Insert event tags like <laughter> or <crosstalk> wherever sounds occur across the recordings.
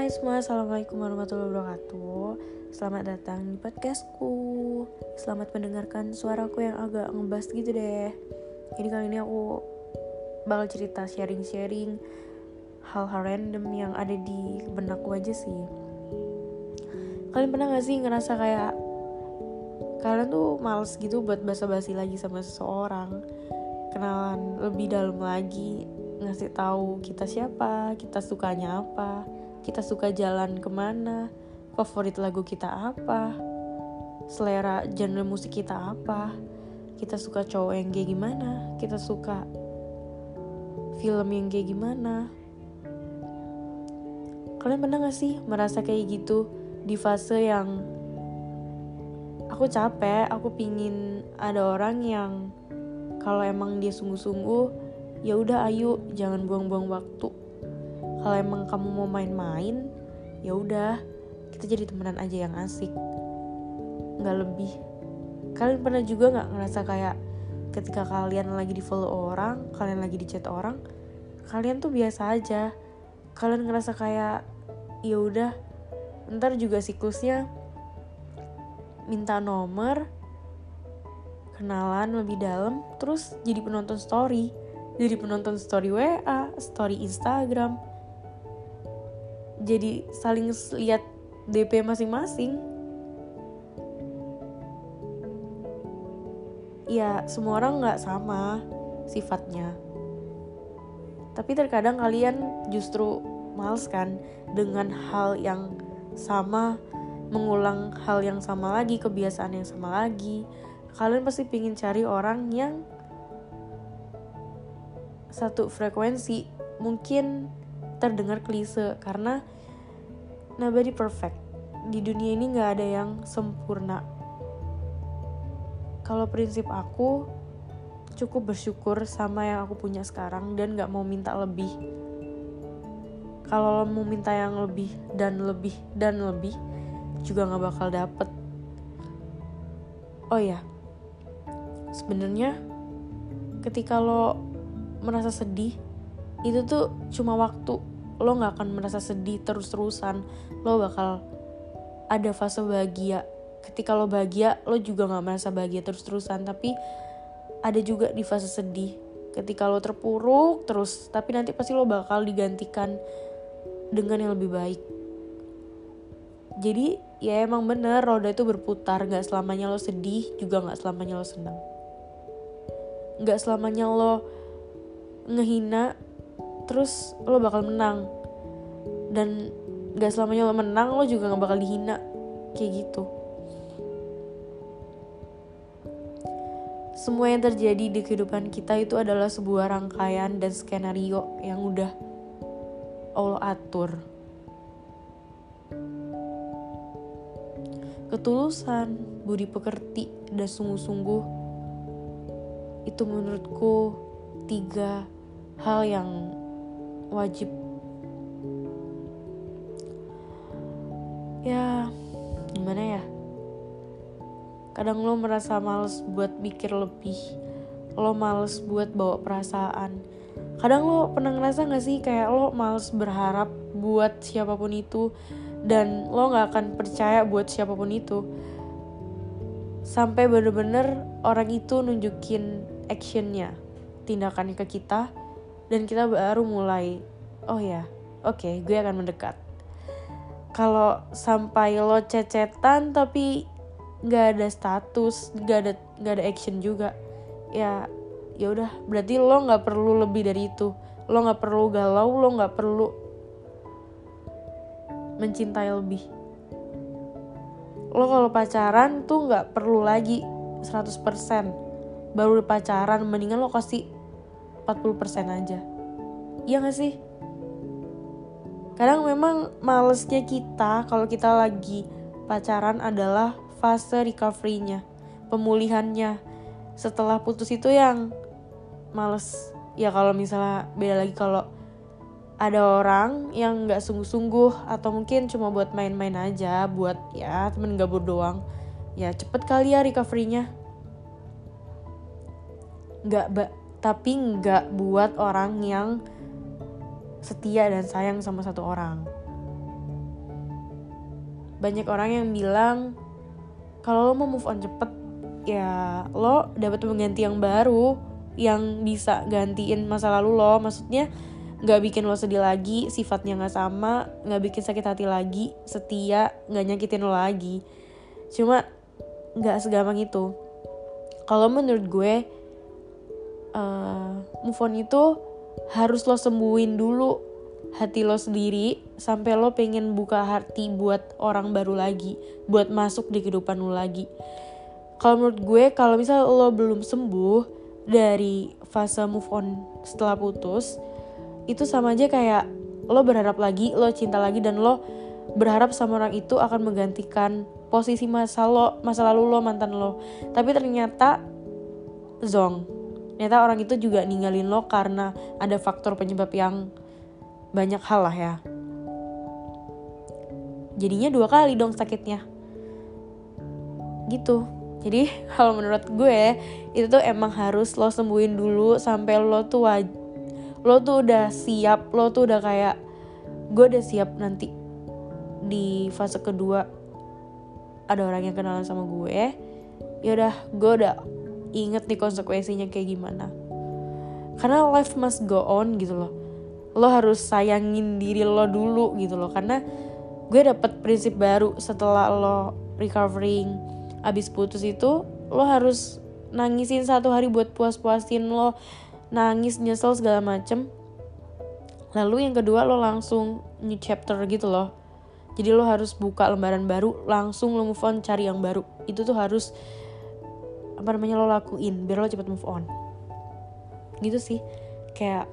Hai semua, Assalamualaikum warahmatullahi wabarakatuh. Selamat datang di podcastku. Selamat mendengarkan suaraku yang agak ngebas gitu deh. Jadi kali ini aku bakal cerita sharing-sharing Hal-hal random yang ada di benakku aja sih. Kalian pernah gak sih ngerasa kayak Kalian tuh males gitu buat basa-basi lagi sama seseorang? Kenalan lebih dalam lagi Ngasih tahu kita siapa, kita sukanya apa kita suka jalan ke mana, favorit lagu kita apa, selera genre musik kita apa, kita suka cowok yang kayak gimana, kita suka film yang kayak gimana. Kalian pernah gak sih merasa kayak gitu di fase yang aku capek, aku pingin ada orang yang kalau emang dia sungguh-sungguh, ya udah ayo jangan buang-buang waktu kalau emang kamu mau main-main ya udah kita jadi temenan aja yang asik. Nggak lebih. Kalian pernah juga nggak ngerasa kayak ketika kalian lagi di follow orang kalian lagi di chat orang kalian tuh biasa aja. Kalian ngerasa kayak ya udah ntar juga siklusnya minta nomor kenalan lebih dalam terus jadi penonton story. Jadi penonton story WA story Instagram jadi saling lihat DP masing-masing. Ya semua orang nggak sama sifatnya. Tapi terkadang kalian justru males kan dengan hal yang sama mengulang hal yang sama lagi kebiasaan yang sama lagi. Kalian pasti pingin cari orang yang satu frekuensi. Mungkin terdengar klise karena nobody perfect. Di dunia ini nggak ada yang sempurna. Kalau prinsip aku cukup bersyukur sama yang aku punya sekarang dan nggak mau minta lebih. Kalau lo mau minta yang lebih dan lebih dan lebih juga nggak bakal dapet. Oh ya, sebenarnya ketika lo merasa sedih itu tuh cuma waktu lo nggak akan merasa sedih terus-terusan. Lo bakal ada fase bahagia. Ketika lo bahagia lo juga nggak merasa bahagia terus-terusan. Tapi ada juga di fase sedih. Ketika lo terpuruk terus tapi nanti pasti lo bakal digantikan dengan yang lebih baik. Jadi ya emang bener roda itu berputar. Nggak selamanya lo sedih juga nggak selamanya lo senang. Nggak selamanya lo ngehina terus lo bakal menang. Dan gak selamanya lo menang lo juga gak bakal dihina. Kayak gitu. Semua yang terjadi di kehidupan kita itu adalah sebuah rangkaian dan skenario yang udah Allah atur. Ketulusan, budi pekerti, dan sungguh-sungguh itu menurutku tiga hal yang wajib. Ya gimana ya? Kadang lo merasa males buat mikir lebih. Lo males buat bawa perasaan. Kadang lo pernah ngerasa gak sih kayak lo males berharap buat siapa pun itu dan lo gak akan percaya buat siapa pun itu? Sampai bener-bener orang itu nunjukin actionnya tindakannya ke kita dan kita baru mulai. Oh ya oke okay, gue akan mendekat. Kalau sampai lo cecetan tapi nggak ada status nggak ada nggak ada action juga ya ya udah. Berarti lo nggak perlu lebih dari itu. Lo nggak perlu galau lo nggak perlu mencintai lebih. Lo kalau pacaran tuh nggak perlu lagi 100% baru pacaran mendingan lo kasih 40% aja. Iya gak sih? Kadang memang malesnya kita kalau kita lagi pacaran adalah fase recovery-nya pemulihannya. Setelah putus itu yang males. Ya kalau misalnya beda lagi kalau ada orang yang nggak sungguh-sungguh atau mungkin cuma buat main-main aja buat ya temen gabur doang ya cepet kali ya recovery-nya. Nggak tapi nggak buat orang yang setia dan sayang sama satu orang. banyak orang yang bilang kalau lo mau move on cepet ya lo dapat mengganti yang baru yang bisa gantiin masa lalu lo. Maksudnya nggak bikin lo sedih lagi sifatnya nggak sama nggak bikin sakit hati lagi setia nggak nyakitin lo lagi. Cuma nggak segampang itu. Kalau menurut gue uh, move on itu harus lo sembuhin dulu hati lo sendiri sampai lo pengen buka hati buat orang baru lagi buat masuk di kehidupan lo lagi kalau menurut gue kalau misal lo belum sembuh dari fase move on setelah putus itu sama aja kayak lo berharap lagi, lo cinta lagi dan lo berharap sama orang itu akan menggantikan posisi masa lo, masa lalu lo, mantan lo. Tapi ternyata zong. Ternyata orang itu juga ninggalin lo karena ada faktor penyebab yang banyak hal lah ya. Jadinya dua kali dong sakitnya. Gitu. Jadi <laughs> kalau menurut gue itu tuh emang harus lo sembuhin dulu sampai lo tuh wajib lo tuh udah siap lo tuh udah kayak gue udah siap nanti di fase kedua ada orang yang kenalan sama gue ya udah gue udah inget nih konsekuensinya kayak gimana. Karena life must go on gitu loh. Lo harus sayangin diri lo dulu gitu loh. Karena gue dapet prinsip baru setelah lo recovering abis putus itu lo harus nangisin satu hari buat puas-puasin lo. Nangis nyesel segala macem. Lalu yang kedua lo langsung new chapter gitu loh. Jadi lo harus buka lembaran baru langsung lo move on cari yang baru. Itu tuh harus apa namanya lo lakuin biar lo cepet move on. Gitu sih. Kayak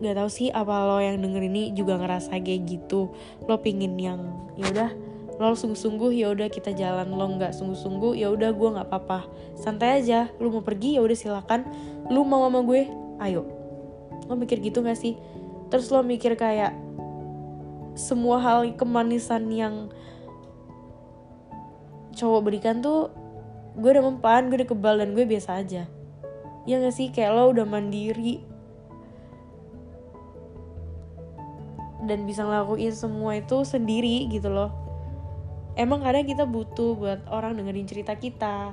gak tau sih apa lo yang denger ini juga ngerasa kayak gitu. Lo pingin yang ya udah lo sungguh-sungguh ya udah kita jalan. Lo nggak sungguh-sungguh ya udah gue nggak apa-apa. Santai aja lo mau pergi ya udah silakan. Lo mau sama gue ayo. Lo mikir gitu gak sih? Terus lo mikir kayak semua hal kemanisan yang cowok berikan tuh gue udah mempan gue udah kebal dan gue biasa aja. Ya gak sih? Kayak lo udah mandiri. Dan bisa ngelakuin semua itu sendiri gitu loh. Emang kadang kita butuh buat orang dengerin cerita kita.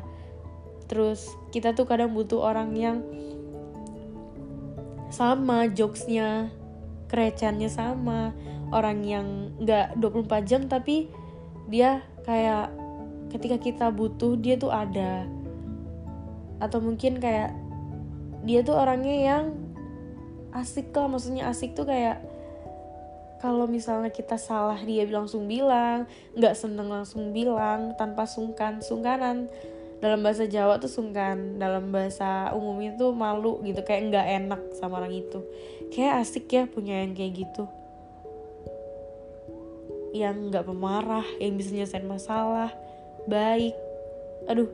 Terus kita tuh kadang butuh orang yang sama jokesnya kerecannya sama. Orang yang nggak 24 jam tapi dia kayak ketika kita butuh dia tuh ada. Atau mungkin kayak dia tuh orangnya yang asik lah maksudnya asik tuh kayak kalau misalnya kita salah dia langsung bilang nggak seneng langsung bilang tanpa sungkan sungkanan. Dalam bahasa Jawa tuh sungkan dalam bahasa umumnya tuh malu gitu kayak nggak enak sama orang itu. Kayak asik ya punya yang kayak gitu. Yang nggak pemarah yang bisa nyelesain masalah baik. Aduh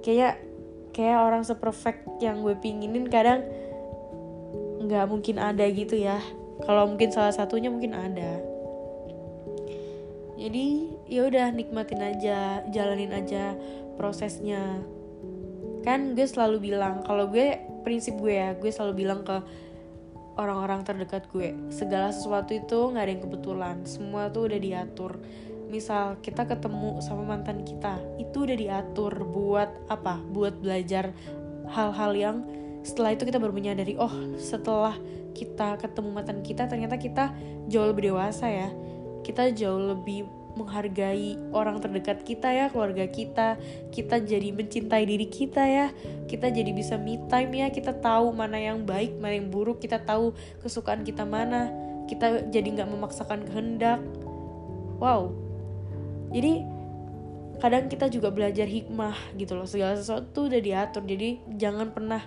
kayak kayak orang seperfect yang gue pinginin kadang nggak mungkin ada gitu ya. Kalau mungkin salah satunya mungkin ada. Jadi ya udah nikmatin aja jalanin aja prosesnya. Kan gue selalu bilang kalau gue prinsip gue ya gue selalu bilang ke orang-orang terdekat gue segala sesuatu itu nggak ada yang kebetulan. Semua tuh udah diatur misal kita ketemu sama mantan kita itu udah diatur buat apa buat belajar hal-hal yang setelah itu kita baru menyadari oh setelah kita ketemu mantan kita ternyata kita jauh lebih dewasa ya kita jauh lebih menghargai orang terdekat kita ya, keluarga kita. Kita jadi mencintai diri kita ya. Kita jadi bisa me time ya. Kita tahu mana yang baik, mana yang buruk. Kita tahu kesukaan kita mana. Kita jadi nggak memaksakan kehendak. Wow. Jadi kadang kita juga belajar hikmah gitu loh. Segala sesuatu udah diatur. Jadi jangan pernah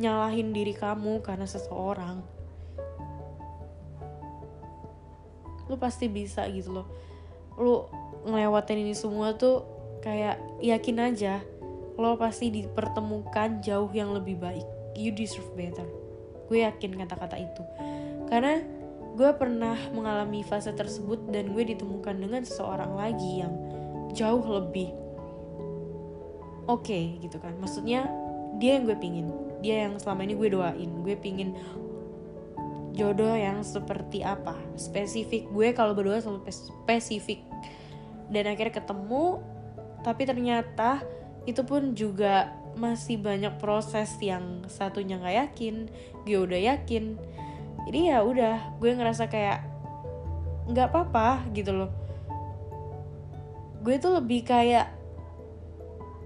nyalahin diri kamu karena seseorang. Lu pasti bisa gitu loh lu ngelewatin ini semua tuh kayak yakin aja lo pasti dipertemukan jauh yang lebih baik you deserve better gue yakin kata-kata itu karena gue pernah mengalami fase tersebut dan gue ditemukan dengan seseorang lagi yang jauh lebih oke okay, gitu kan. Maksudnya dia yang gue pingin. Dia yang selama ini gue doain. Gue pingin jodoh yang seperti apa. Spesifik gue kalau berdua selalu spesifik. Dan akhirnya ketemu tapi ternyata itu pun juga masih banyak proses yang satunya nggak yakin gue udah yakin jadi ya udah gue ngerasa kayak nggak apa-apa gitu loh. Gue tuh lebih kayak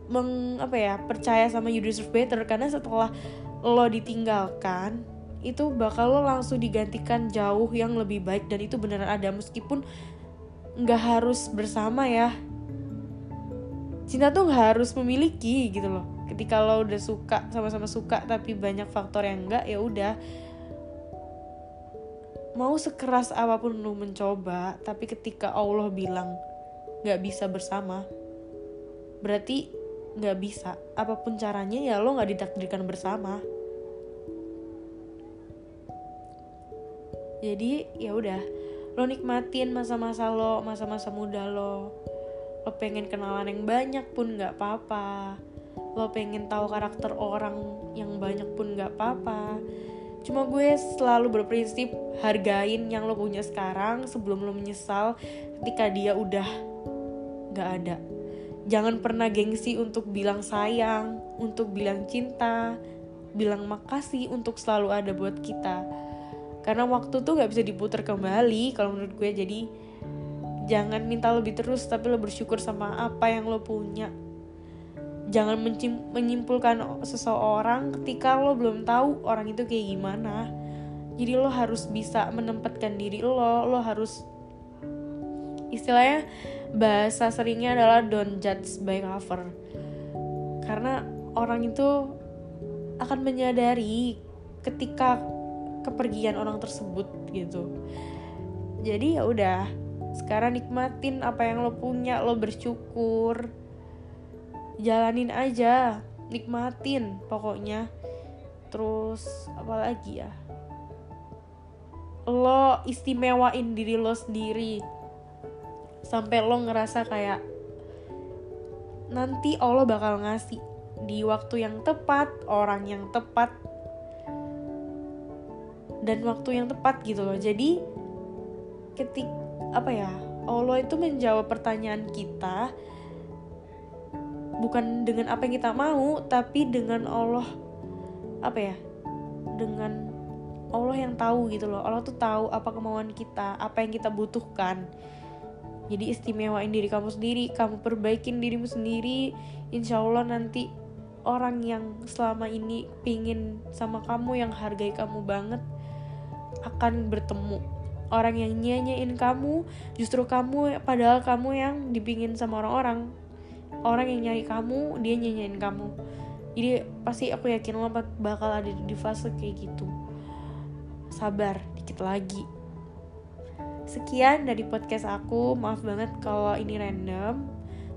meng apa ya percaya sama you deserve better. Karena setelah lo ditinggalkan itu bakal lo langsung digantikan jauh yang lebih baik. Dan itu beneran ada meskipun nggak harus bersama ya. Cinta tuh nggak harus memiliki gitu loh. Ketika lo udah suka sama-sama suka tapi banyak faktor yang enggak ya udah mau sekeras apa pun lo mencoba tapi ketika Allah bilang nggak bisa bersama berarti nggak bisa. Apa pun caranya ya lo nggak ditakdirkan bersama. Jadi ya udah. Lo nikmatin masa-masa lo masa-masa muda lo. Lo pengen kenalan yang banyak pun nggak apa-apa. Lo pengen tahu karakter orang yang banyak pun nggak apa-apa cuma gue selalu berprinsip hargain yang lo punya sekarang sebelum lo menyesal ketika dia udah nggak ada. Jangan pernah gengsi untuk bilang sayang untuk bilang cinta bilang makasih untuk selalu ada buat kita. Karena waktu tuh nggak bisa diputar kembali kalau menurut gue. Jadi jangan minta lebih terus tapi lo bersyukur sama apa yang lo punya jangan menyimpulkan seseorang ketika lo belum tahu orang itu kayak gimana. Jadi lo harus bisa menempatkan diri lo lo harus istilahnya bahasa seringnya adalah don't judge by cover. Karena orang itu akan menyadari ketika kepergian orang tersebut gitu. Jadi ya udah sekarang nikmatin apa yang lo punya lo bersyukur jalanin aja nikmatin pokoknya. Terus apa lagi ya? Lo istimewain diri lo sendiri. Sampai lo ngerasa kayak nanti Allah bakal ngasih di waktu yang tepat orang yang tepat dan waktu yang tepat gitu loh. Jadi ketik apa ya? Allah itu menjawab pertanyaan kita bukan dengan apa yang kita mau tapi dengan Allah apa ya dengan Allah yang tahu gitu loh. Allah tuh tahu apa kemauan kita apa yang kita butuhkan. Jadi istimewain diri kamu sendiri kamu perbaikin dirimu sendiri. Insya Allah nanti orang yang selama ini pingin sama kamu yang hargai kamu banget akan bertemu. Orang yang nyanyiin kamu justru kamu padahal kamu yang dipingin sama orang-orang orang yang nyari kamu dia nyanyiin kamu. Jadi pasti aku yakin lo bakal ada di fase kayak gitu. Sabar dikit lagi. Sekian dari podcast aku. Maaf banget kalau ini random.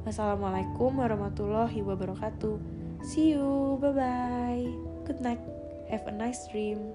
Wassalamualaikum warahmatullahi wabarakatuh. See you bye bye good night. Have a nice dream